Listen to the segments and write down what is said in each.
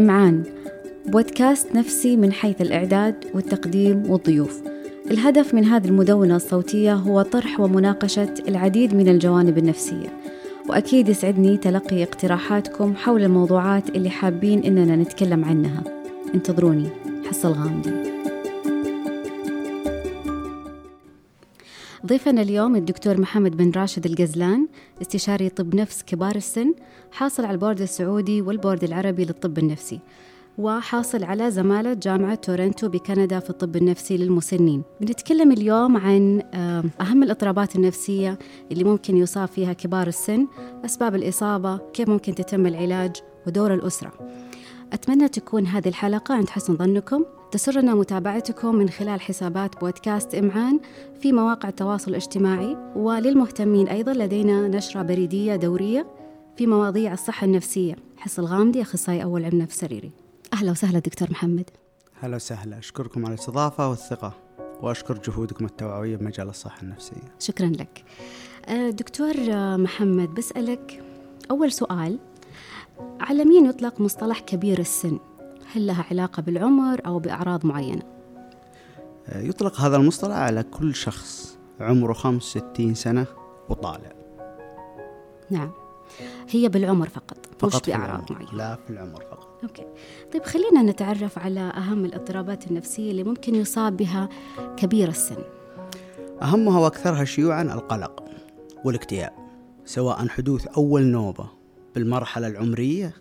إمعان بودكاست نفسي من حيث الإعداد والتقديم والضيوف. الهدف من هذه المدونة الصوتية هو طرح ومناقشة العديد من الجوانب النفسية وأكيد يسعدني تلقي اقتراحاتكم حول الموضوعات اللي حابين إننا نتكلم عنها. انتظروني. حصل غامدي ضيفنا اليوم الدكتور محمد بن راشد القزلان استشاري طب نفس كبار السن حاصل على البورد السعودي والبورد العربي للطب النفسي وحاصل على زمالة جامعة تورنتو بكندا في الطب النفسي للمسنين. بنتكلم اليوم عن أهم الإضطرابات النفسية اللي ممكن يصاب فيها كبار السن أسباب الإصابة كيف ممكن تتم العلاج ودور الأسرة. أتمنى تكون هذه الحلقة عند حسن ظنكم. تسرنا متابعتكم من خلال حسابات بودكاست إمعان في مواقع التواصل الاجتماعي وللمهتمين أيضا لدينا نشرة بريدية دورية في مواضيع الصحة النفسية. حس الغامدي أخصائي أول علم نفس سريري أهلا وسهلا دكتور محمد. هلا وسهلا. أشكركم على الاستضافة والثقة وأشكر جهودكم التوعوية بمجال الصحة النفسية. شكرا لك. دكتور محمد بسألك أول سؤال. على مين يطلق مصطلح كبير السن؟ هل لها علاقة بالعمر أو بأعراض معينة؟ يطلق هذا المصطلح على كل شخص عمره 65 سنة وطالع. نعم. هي بالعمر فقط, فقط مش بأعراض معينة. لا في العمر فقط. أوكي. طيب خلينا نتعرف على أهم الاضطرابات النفسية اللي ممكن يصاب بها كبير السن. أهمها وأكثرها شيوعا القلق والاكتئاب سواء حدوث أول نوبة بالمرحلة العمرية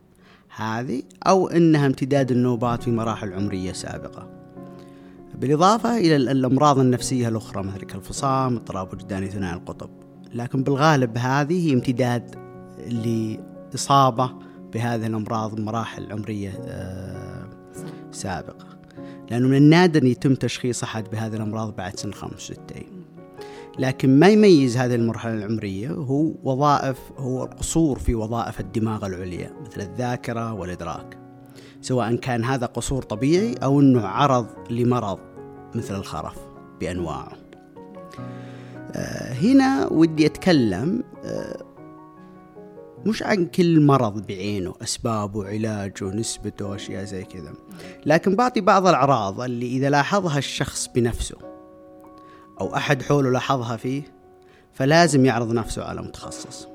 هذه أو أنها امتداد النوبات في مراحل عمرية سابقة. بالإضافة إلى الأمراض النفسية الأخرى مثل كالفصام اضطراب وجداني ثنائي القطب. لكن بالغالب هذه هي امتداد لإصابة بهذه الأمراض بمراحل عمرية سابقة. لأنه من النادر يتم تشخيص أحد بهذه الأمراض بعد سن 65 لكن ما يميز هذه المرحلة العمرية هو وظائف هو القصور في وظائف الدماغ العليا مثل الذاكرة والإدراك سواء كان هذا قصور طبيعي أو أنه عرض لمرض مثل الخرف بأنواعه. هنا ودي أتكلم مش عن كل مرض بعينه أسبابه علاجه نسبته أشياء زي كذا لكن بعطي بعض الأعراض اللي إذا لاحظها الشخص بنفسه. أو أحد حوله لاحظها فيه فلازم يعرض نفسه على متخصص.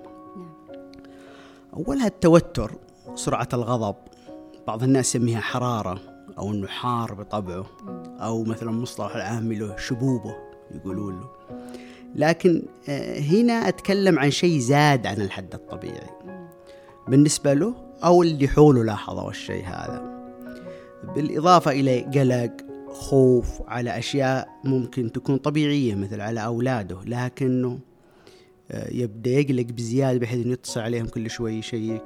أولها التوتر سرعة الغضب. بعض الناس يسميها حرارة أو أنه حار بطبعه أو مثلا مصطلح العام له شبوبه يقولون له. لكن هنا أتكلم عن شيء زاد عن الحد الطبيعي. بالنسبة له أو اللي حوله لاحظوا الشيء هذا. بالإضافة إلى قلق خوف على أشياء ممكن تكون طبيعية مثل على أولاده لكنه يبدأ يقلق بزيادة بحيث أنه يتصل عليهم كل شوي يشيك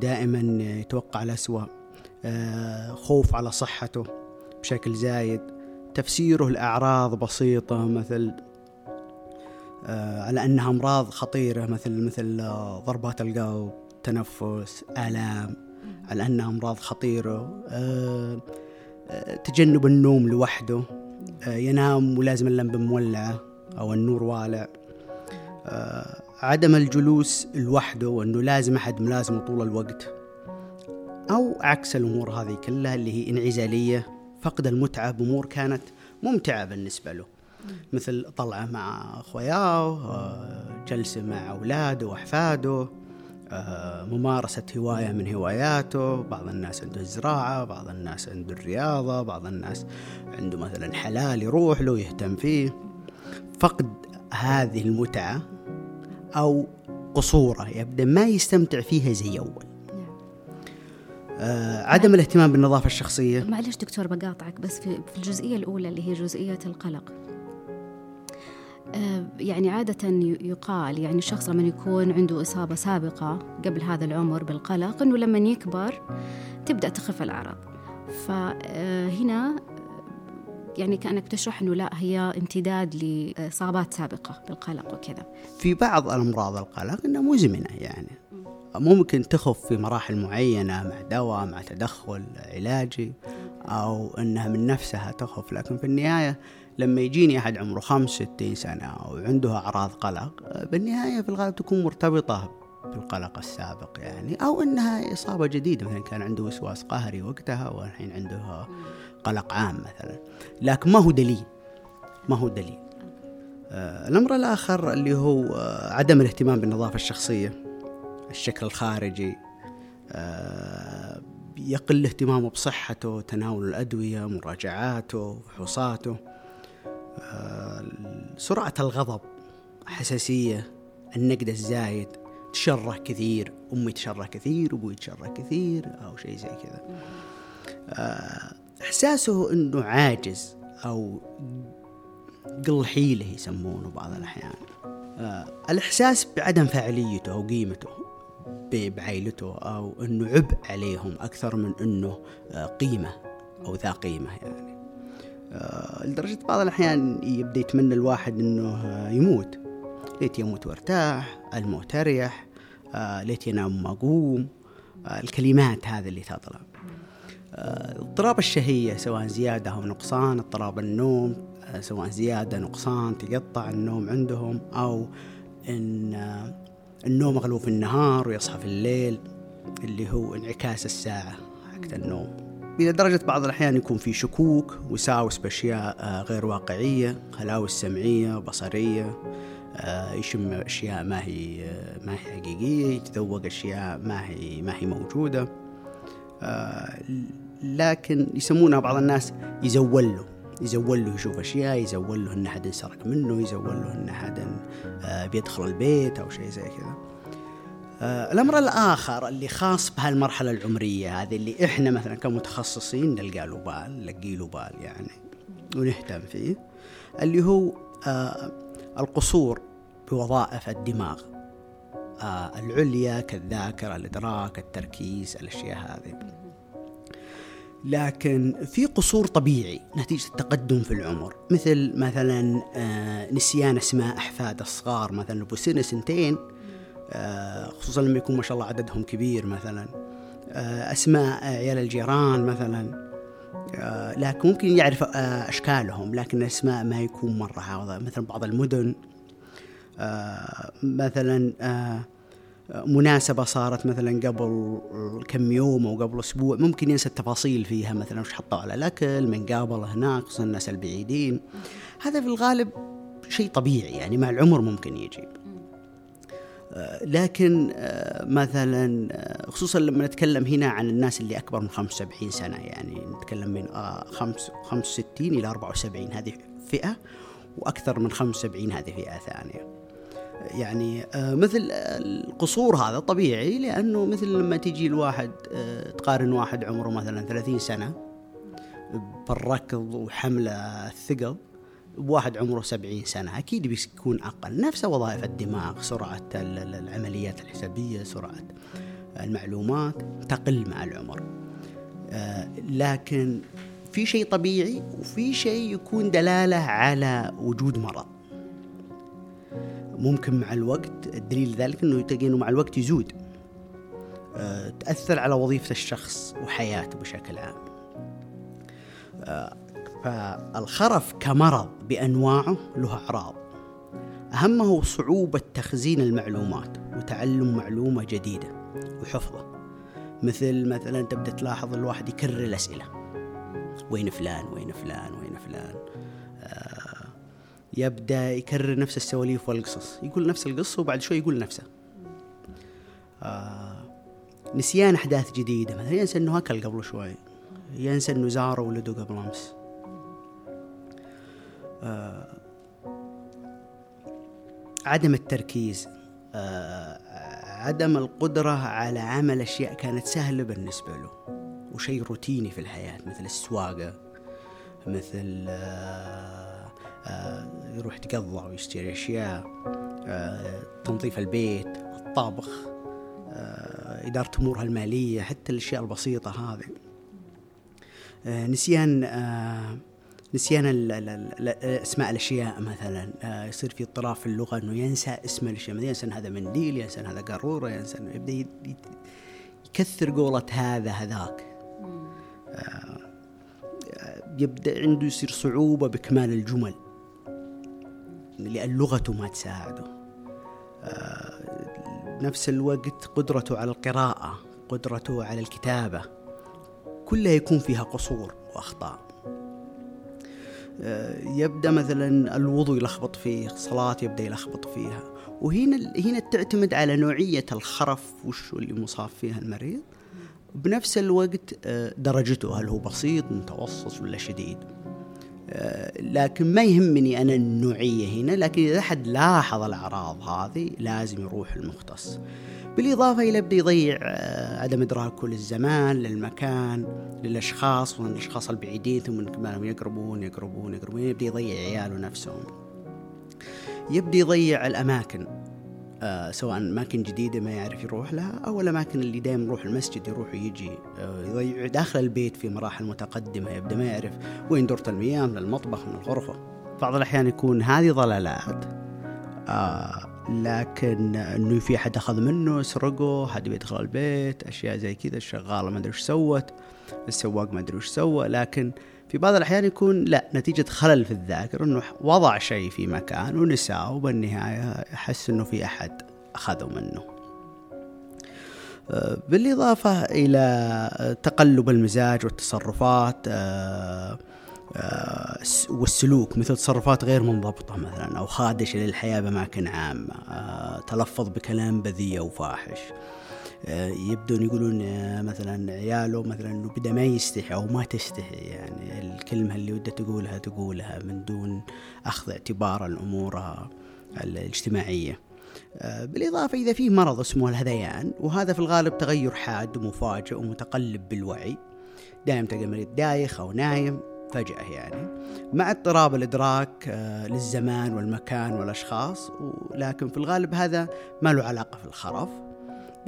دائما يتوقع الأسوأ خوف على صحته بشكل زايد. تفسيره لأعراض بسيطة مثل على أنها أمراض خطيرة مثل مثل ضربات القلب تنفس آلام على أنها أمراض خطيرة تجنب النوم لوحده ينام ولازم اللمبة مولعة أو النور والع. عدم الجلوس لوحده وأنه لازم أحد ملازمه طول الوقت. أو عكس الأمور هذه كلها اللي هي انعزالية فقد المتعة بأمور كانت ممتعة بالنسبة له. مثل طلعة مع أخوياه جلسة مع أولاده وأحفاده. ممارسة هواية من هواياته بعض الناس عنده الزراعة بعض الناس عنده الرياضة بعض الناس عنده مثلا حلال يروح له يهتم فيه. فقد هذه المتعة أو قصوره يبدأ ما يستمتع فيها زي أول. آه عدم الاهتمام بالنظافة الشخصية. معلش دكتور بقاطعك بس في الجزئية الأولى اللي هي جزئية القلق يعني عادة يقال يعني الشخص لما يكون عنده إصابة سابقة قبل هذا العمر بالقلق إنه لما يكبر تبدأ تخف الأعراض. فهنا يعني كأنك تشرح إنه لا هي امتداد لإصابات سابقة بالقلق وكذا. في بعض الأمراض القلق إنها مزمنة يعني. ممكن تخف في مراحل معينة مع دواء مع تدخل علاجي أو أنها من نفسها تخف لكن في النهاية لما يجيني أحد عمره 65 سنة وعنده أعراض قلق بالنهاية في الغالب تكون مرتبطة بالقلق السابق يعني أو إنها إصابة جديدة مثلا كان عنده وسواس قهري وقتها والحين عنده قلق عام مثلا. لكن ما هو دليل ما هو دليل. آه، الأمر الآخر اللي هو آه، عدم الاهتمام بالنظافة الشخصية الشكل الخارجي آه، يقل اهتمامه بصحته تناول الأدوية مراجعاته فحوصاته. سرعة الغضب حساسية النقد الزايد تشره كثير أمي تشره كثير أبوي تشره كثير أو شيء زي كذا. إحساسه إنه عاجز أو قل حيله يسمونه بعض الأحيان. آه الإحساس بعدم فاعليته أو قيمته بعائلته أو أنه عبء عليهم أكثر من أنه آه قيمة أو ذا قيمة يعني. آه لدرجة بعض الأحيان يبدأ يتمنى الواحد أنه آه يموت. ليت يموت وارتاح الموت أريح آه ليت ينام آه الكلمات هذه اللي تطلع. آه، اضطراب الشهية سواء زيادة أو نقصان اضطراب النوم سواء زيادة نقصان تقطع النوم عندهم أو إن النوم أغلبه في النهار ويصحى في الليل اللي هو انعكاس الساعة حقت النوم. إلى درجة بعض الأحيان يكون في شكوك وساوس بأشياء آه، غير واقعية هلاوس سمعية بصرية آه، يشم أشياء ما هي ما هي حقيقية يتذوق أشياء ما هي ما هي موجودة. آه، لكن يسمونها بعض الناس يزول له يزول له يشوف أشياء يزول له إن أحد انسرق منه يزول له ان آه، بيدخل البيت أو شيء زي كذا. آه، الأمر الآخر اللي خاص بهالمرحلة العمرية هذه اللي إحنا مثلا كمتخصصين نلقى له بال نلقي له بال يعني ونهتم فيه اللي هو آه، القصور بوظائف الدماغ العليا كالذاكرة الإدراك التركيز الأشياء هذه. لكن في قصور طبيعي نتيجة التقدم في العمر مثل مثلا آه، نسيان أسماء أحفاد الصغار مثلا سنة سنتين آه، خصوصا لما يكون ما شاء الله عددهم كبير مثلا. آه، أسماء عيال الجيران مثلا. لكن ممكن يعرف أشكالهم لكن الأسماء ما يكون مرة حافظة. مثلا بعض المدن مثلا مناسبة صارت مثلا قبل كم يوم أو قبل أسبوع ممكن ينسى التفاصيل فيها مثلا وش حطوا على الأكل من قابل هناك خصوصا الناس البعيدين. هذا في الغالب شيء طبيعي يعني مع العمر ممكن يجي آه، لكن آه، مثلا آه، خصوصا لما نتكلم هنا عن الناس اللي أكبر من 75 سنة يعني نتكلم من 65 إلى 74 هذه فئة وأكثر من 75 هذه فئة ثانية. يعني آه، مثل القصور هذا طبيعي لأنه مثل لما تيجي الواحد آه، تقارن واحد عمره مثلا 30 سنة بالركض وحمل الثقل بواحد عمره 70 سنة. أكيد بيكون أقل. نفس وظائف الدماغ سرعة العمليات الحسابية سرعة المعلومات تقل مع العمر. آه، لكن في شيء طبيعي وفي شيء يكون دلالة على وجود مرض. ممكن مع الوقت الدليل ذلك إنه تلقى إنه مع الوقت يزود. أه تأثر على وظيفة الشخص وحياته بشكل عام. أه فالخرف كمرض بأنواعه له أعراض. أهمه صعوبة تخزين المعلومات وتعلم معلومة جديدة وحفظه. مثل مثلا تبدأ تلاحظ الواحد يكرر الأسئلة. وين فلان؟ وين فلان؟ وين فلان؟ يبدأ يكرر نفس السواليف والقصص. يقول نفس القصة وبعد شوي يقول نفسه. آه نسيان أحداث جديدة. مثلا ينسى إنه اكل قبل شوي. ينسى إنه زار ولده قبل أمس. آه عدم التركيز آه عدم القدرة على عمل أشياء كانت سهلة بالنسبة له وشيء روتيني في الحياة مثل السواقة مثل آه آه، يروح يتقضى ويشتري أشياء آه، تنظيف البيت الطبخ آه، إدارة أمورها المالية حتى الأشياء البسيطة هذه. نسيان نسيان اسماء الأشياء مثلا. يصير في اضطراب في اللغة إنه ينسى اسم الأشياء. ينسى هذا منديل ينسى هذا قارورة ينسى يبدأ يكثر قولة هذا هذاك. يبدأ عنده يصير صعوبة بكمال الجمل لأن لغته ما تساعده. آه، بنفس الوقت قدرته على القراءة قدرته على الكتابة كلها يكون فيها قصور وأخطاء. آه، يبدأ مثلا الوضوء يلخبط فيه صلاة يبدأ يلخبط فيها. وهنا هنا تعتمد على نوعية الخرف وش اللي مصاب فيها المريض. بنفس الوقت آه، درجته هل هو بسيط متوسط ولا شديد. آه، لكن ما يهمني أنا النوعية هنا لكن إذا أحد لاحظ الأعراض هذه لازم يروح المختص. بالإضافة إلى بدي يضيع آه، عدم إدراكه للزمان للمكان للأشخاص والأشخاص البعيدين ثم كمان يقربون يقربون يقربون يبدي يضيع عياله نفسهم. يبدي يضيع الأماكن. آه سواء أماكن جديدة ما يعرف يروح لها أو الأماكن اللي دائما يروح المسجد يروح ويجي آه يضيع داخل البيت في مراحل متقدمة يبدأ ما يعرف وين دورة المياه من المطبخ من الغرفة. بعض الأحيان يكون هذه ضلالات. آه لكن إنه في أحد أخذ منه سرقه حد بيدخل البيت أشياء زي كذا الشغاله ما أدري إيش سوت السواق ما أدري إيش سوى لكن في بعض الأحيان يكون لا نتيجة خلل في الذاكرة أنه وضع شيء في مكان ونساه وبالنهاية يحس أنه في أحد أخذه منه. آه، بالإضافة إلى تقلب المزاج والتصرفات آه، آه، والسلوك مثل تصرفات غير منضبطة مثلا أو خادشة للحياة بأماكن عامة تلفظ بكلام بذيء أو فاحش. يبدون يقولون آه، مثلا عياله مثلا انه بدا ما يستحي أو ما تستحي يعني الكلمة اللي وده تقولها تقولها من دون أخذ اعتبار الأمور الاجتماعية. آه، بالإضافة إذا في مرض اسمه الهذيان وهذا في الغالب تغير حاد ومفاجئ ومتقلب بالوعي دائما تلقى المريض دايخ أو نايم فجأة يعني مع اضطراب الإدراك للزمان والمكان والأشخاص لكن في الغالب هذا ما له علاقة في الخرف آه،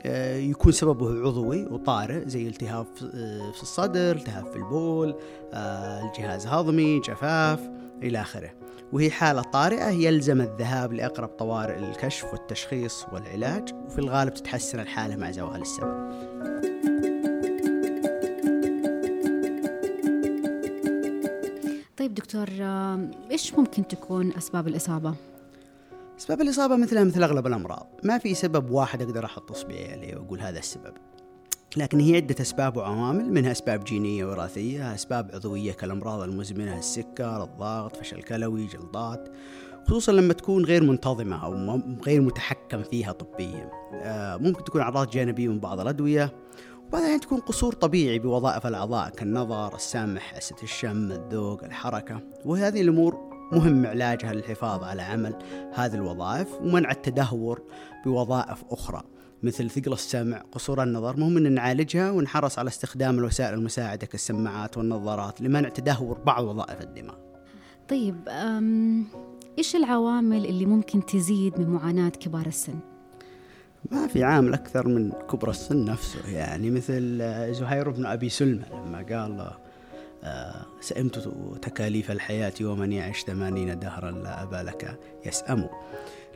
يكون سببه عضوي وطارئ زي التهاب آه، في الصدر التهاب في البول آه، الجهاز الهضمي جفاف إلى آخره وهي حالة طارئة يلزم الذهاب لأقرب طوارئ للكشف والتشخيص والعلاج وفي الغالب تتحسن الحالة مع زوال السبب طيب دكتور إيش ممكن تكون أسباب الإصابة؟ أسباب الإصابة مثلها مثل أغلب الأمراض. ما في سبب واحد أقدر أحط إصبعي عليه وأقول هذا السبب. لكن هي عدة أسباب وعوامل منها أسباب جينية وراثية أسباب عضوية كالأمراض المزمنة السكر الضغط فشل كلوي جلطات خصوصا لما تكون غير منتظمة أو غير متحكم فيها طبيا. آه، ممكن تكون أعراض جانبية من بعض الأدوية الأحيان تكون قصور طبيعي بوظائف الأعضاء كالنظر السمع حاسة الشم الذوق الحركة. وهذه الأمور مهم علاجها للحفاظ على عمل هذه الوظائف ومنع التدهور بوظائف أخرى مثل ثقل السمع قصور النظر مهم أن نعالجها ونحرص على استخدام الوسائل المساعدة كالسماعات والنظارات لمنع تدهور بعض وظائف الدماغ طيب إيش العوامل اللي ممكن تزيد من معاناة كبار السن؟ ما في عامل أكثر من كبر السن نفسه يعني مثل زهير بن أبي سلمى لما قال سئمت تكاليف الحياة ومن يعش ثمانين دهرا لا أبا لك يسأم.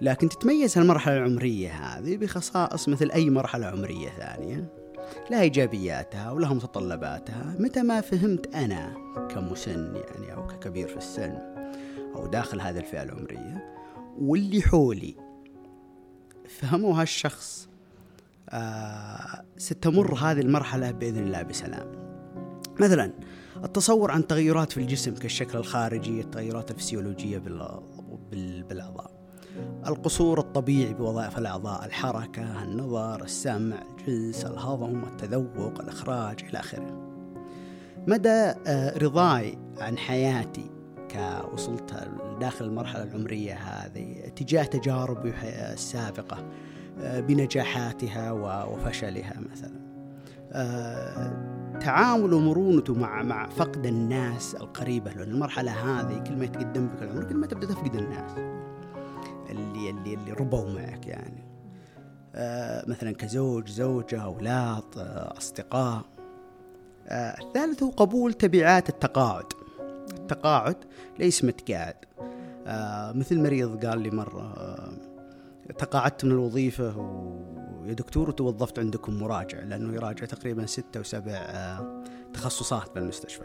لكن تتميز المرحلة العمرية هذه بخصائص مثل أي مرحلة عمرية ثانية. لها إيجابياتها ولها متطلباتها متى ما فهمت أنا كمسن يعني أو ككبير في السن أو داخل هذه الفئة العمرية واللي حولي فهموا هالشخص آه ستمر هذه المرحلة بإذن الله بسلام. مثلا التصور عن تغيرات في الجسم كالشكل الخارجي التغيرات الفسيولوجية بالأعضاء. القصور الطبيعي بوظائف الأعضاء الحركة النظر السمع الجنس الهضم التذوق الإخراج إلى آخره. مدى آه، رضاي عن حياتي كوصلت داخل المرحلة العمرية هذه تجاه تجاربي السابقة آه، بنجاحاتها وفشلها مثلا. آه، تعامله ومرونته مع مع فقد الناس القريبة له. المرحلة هذه كل ما يتقدم بك العمر كل ما تبدأ تفقد الناس اللي اللي اللي ربوا معك يعني. آه مثلا كزوج زوجة أولاد آه أصدقاء. آه الثالث هو قبول تبعات التقاعد. التقاعد ليس متقاعد. آه مثل مريض قال لي مرة آه تقاعدت من الوظيفة ويا دكتور وتوظفت عندكم مراجع لأنه يراجع تقريبا ستة وسبع آه، تخصصات بالمستشفى.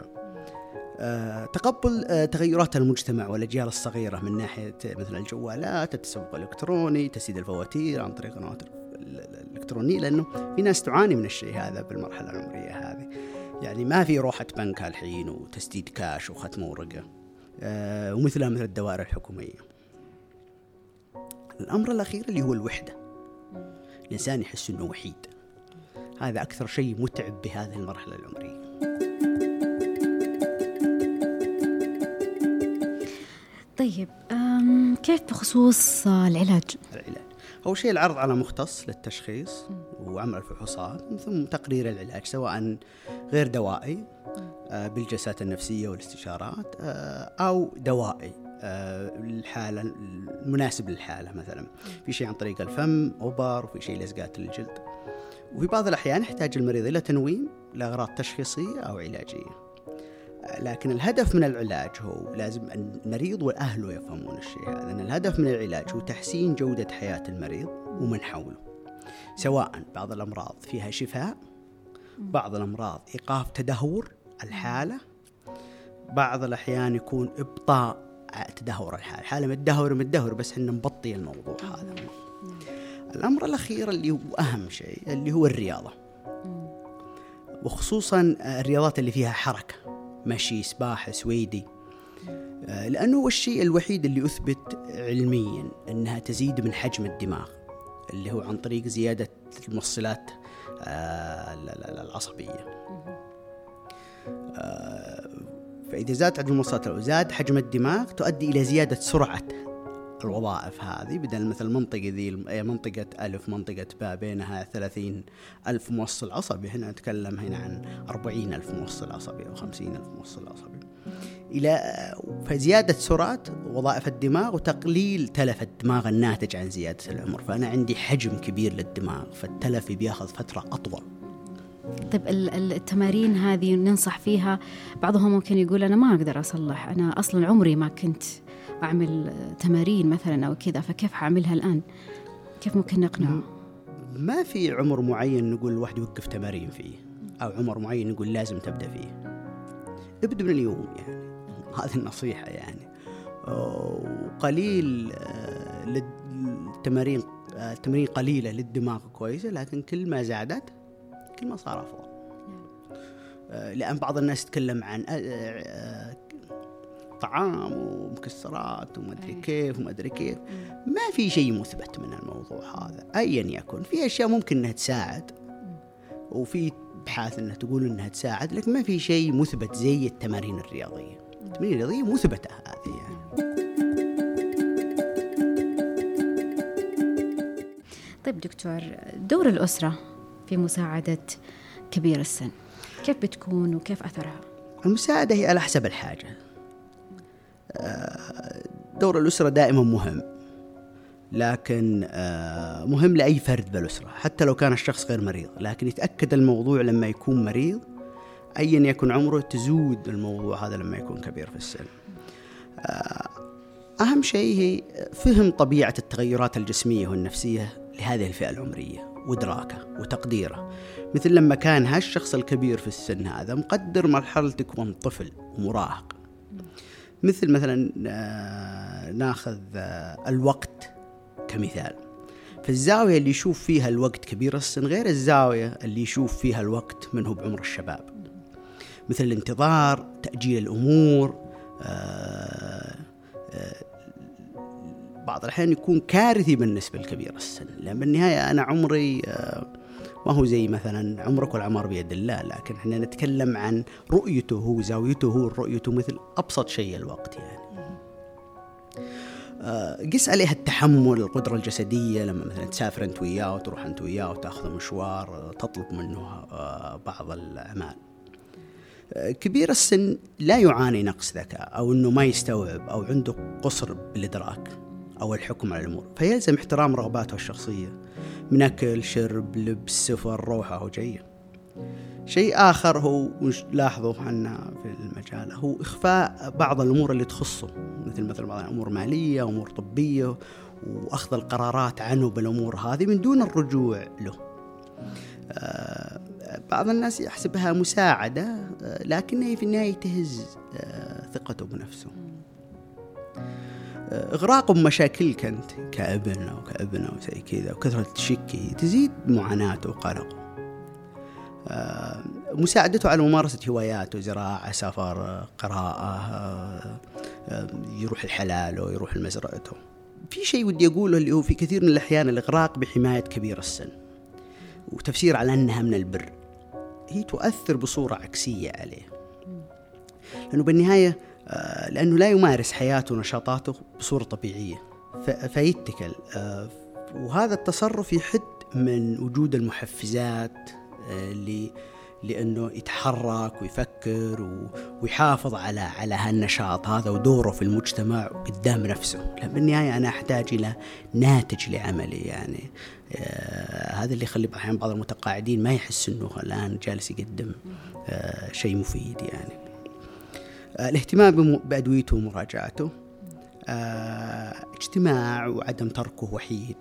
آه، تقبل آه، تغيرات المجتمع والأجيال الصغيرة من ناحية مثل الجوالات التسوق الإلكتروني تسديد الفواتير عن طريق قنوات الالكترونيه لأنه في ناس تعاني من الشيء هذا بالمرحلة العمرية هذه. يعني ما في روحة بنك الحين وتسديد كاش وختم ورقة آه ومثلها مثل الدوائر الحكومية. الأمر الأخير اللي هو الوحدة. الإنسان يحس إنه وحيد. هذا أكثر شيء متعب بهذه المرحلة العمرية. طيب كيف بخصوص العلاج؟ العلاج. أول شيء العرض على مختص للتشخيص وعمل الفحوصات ثم تقرير العلاج سواء غير دوائي آه، بالجلسات النفسية والاستشارات آه، أو دوائي. آه، الحالة المناسب للحالة مثلا. في شيء عن طريق الفم أوبر وفي شيء لزقات للجلد وفي بعض الأحيان يحتاج المريض إلى تنويم لأغراض تشخيصية أو علاجية. لكن الهدف من العلاج هو لازم المريض وأهله يفهمون الشيء هذا. ان الهدف من العلاج هو تحسين جودة حياة المريض ومن حوله. سواء بعض الأمراض فيها شفاء بعض الأمراض إيقاف تدهور الحالة بعض الأحيان يكون إبطاء تدهور الحاله حالة متدهور متدهور بس إحنا نبطي الموضوع هذا. الأمر الأخير اللي هو أهم شيء اللي هو الرياضة. وخصوصا الرياضات اللي فيها حركة مشي سباحة سويدي. لأنه هو الشيء الوحيد اللي أثبت علميا أنها تزيد من حجم الدماغ اللي هو عن طريق زيادة الموصلات آه، العصبية. فإذا زادت عدد الموصلات وزاد حجم الدماغ تؤدي إلى زيادة سرعة الوظائف هذه بدل مثل منطقة ذي منطقة ألف منطقة باء بينها ثلاثين ألف موصل عصبي. هنا نتكلم هنا عن أربعين ألف موصل عصبي أو خمسين ألف موصل عصبي. إلى فزيادة سرعة وظائف الدماغ وتقليل تلف الدماغ الناتج عن زيادة العمر. فأنا عندي حجم كبير للدماغ فالتلف بياخذ فترة أطول. طيب التمارين هذه ننصح فيها. بعضهم ممكن يقول أنا ما أقدر أصلح أنا أصلا عمري ما كنت أعمل تمارين مثلا أو كذا فكيف حأعملها الآن؟ كيف ممكن نقنعه ما في عمر معين نقول الواحد يوقف تمارين فيه أو عمر معين نقول لازم تبدأ فيه. ابدأ من اليوم يعني هذه النصيحة يعني. وقليل آه، للتمارين التمارين قليلة للدماغ كويسة لكن كل ما زادت كل ما صار أفضل. نعم. آه، لأن بعض الناس يتكلم عن آه، طعام ومكسرات وما أدري كيف وما أدري كيف. ما في شيء مثبت من الموضوع هذا ايا يكن. في أشياء ممكن إنها تساعد وفي أبحاث إنها تقول إنها تساعد لكن ما في شيء مثبت زي التمارين الرياضية. التمارين الرياضية مثبتة هذه يعني. طيب دكتور دور الأسرة. في مساعدة كبير السن. كيف بتكون وكيف أثرها؟ المساعدة هي على حسب الحاجة. دور الأسرة دائما مهم. لكن آه، مهم لأي فرد بالأسرة حتى لو كان الشخص غير مريض. لكن يتأكد الموضوع لما يكون مريض أيا يكن عمره تزود الموضوع هذا لما يكون كبير في السن. آه، أهم شيء هي فهم طبيعة التغيرات الجسمية والنفسية لهذه الفئة العمرية. وإدراكه وتقديره. مثل لما كان هالشخص الكبير في السن هذا مقدر مرحلة كون طفل ومراهق مثل مثلا آه، ناخذ آه، الوقت كمثال. فالزاوية اللي يشوف فيها الوقت كبير السن غير الزاوية اللي يشوف فيها الوقت من هو بعمر الشباب. مثل الانتظار تأجيل الأمور آه، بعض الأحيان يكون كارثي بالنسبة لكبير السن لأن بالنهاية أنا عمري ما هو زي مثلا عمرك والعمر بيد الله لكن إحنا نتكلم عن رؤيته هو زاويته هو رؤيته مثل أبسط شيء الوقت يعني. آه، قس عليها التحمل القدرة الجسدية لما مثلا تسافر أنت وياه وتروح أنت وياه وتأخذ مشوار تطلب منه آه، بعض الأعمال آه، كبير السن لا يعاني نقص ذكاء أو أنه ما يستوعب أو عنده قصر بالإدراك. أو الحكم على الأمور. فيلزم احترام رغباته الشخصية. من أكل شرب لبس سفر روحة وجاية شيء. آخر هو لاحظوا إحنا في المجال هو إخفاء بعض الأمور اللي تخصه. مثل مثل بعض الأمور مالية أمور طبية وأخذ القرارات عنه بالأمور هذه من دون الرجوع له. آه بعض الناس يحسبها مساعدة آه لكنها في النهاية تهز آه ثقته بنفسه. إغراقه بمشاكلك أنت كابن أو كابن أو زي كذا وكثرة شكي تزيد معاناته وقلقه. آه، مساعدته على ممارسة هواياته زراعة سفر قراءة آه، يروح الحلال ويروح لمزرعته في شيء ودي أقوله اللي هو في كثير من الأحيان الإغراق بحماية كبير السن وتفسير على أنها من البر. هي تؤثر بصورة عكسية عليه. لأنه بالنهاية لأنه لا يمارس حياته ونشاطاته بصورة طبيعية. فيتكل وهذا التصرف يحد من وجود المحفزات اللي لأنه يتحرك ويفكر ويحافظ على على هالنشاط هذا ودوره في المجتمع قدام نفسه. لأن بالنهاية أنا أحتاج إلى ناتج لعملي يعني. آه هذا اللي يخلي أحيانا بعض المتقاعدين ما يحس إنه الآن جالس يقدم آه شيء مفيد يعني. آه الاهتمام بأدويته ومراجعته. آه اجتماع وعدم تركه وحيد.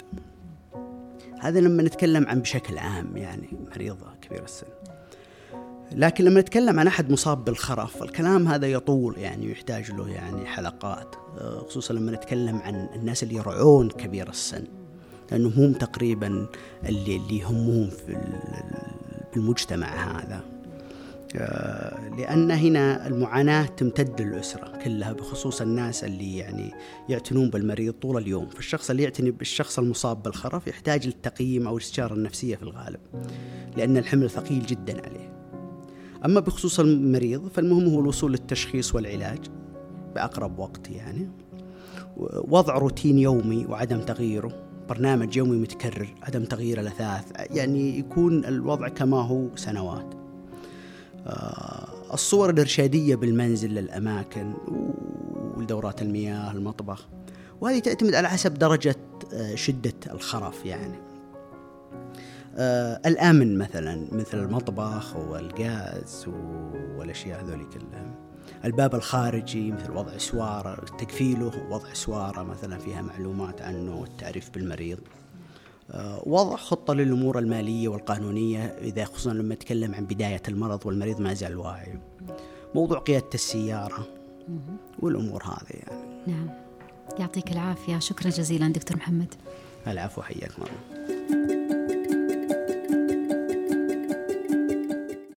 هذا لما نتكلم عن بشكل عام يعني مريض كبير السن. لكن لما نتكلم عن أحد مصاب بالخرف الكلام هذا يطول يعني ويحتاج له يعني حلقات. خصوصا لما نتكلم عن الناس اللي يرعون كبير السن. لأنهم هم تقريبا اللي اللي يهمون في المجتمع هذا. آه، لأن هنا المعاناة تمتد للأسرة كلها بخصوص الناس اللي يعني يعتنون بالمريض طول اليوم. فالشخص اللي يعتني بالشخص المصاب بالخرف يحتاج للتقييم أو الاستشارة النفسية في الغالب لأن الحمل ثقيل جدا عليه. أما بخصوص المريض فالمهم هو الوصول للتشخيص والعلاج بأقرب وقت يعني. وضع روتين يومي وعدم تغييره برنامج يومي متكرر عدم تغيير الأثاث يعني يكون الوضع كما هو سنوات. آه، الصور الإرشادية بالمنزل للأماكن ودورات المياه المطبخ. وهذه تعتمد على حسب درجة آه، شدة الخرف يعني. آه الأمن مثلا مثل المطبخ والغاز والأشياء هذول كلها الباب الخارجي مثل وضع سوارة تقفيله وضع سوارة مثلا فيها معلومات عنه والتعريف بالمريض. آه، وضع خطة للأمور المالية والقانونية إذا خصوصا لما نتكلم عن بداية المرض والمريض ما زال واعي. موضوع قيادة السيارة والأمور هذه يعني. نعم. يعطيك العافية. شكرا جزيلا دكتور محمد. العفو حياك مرة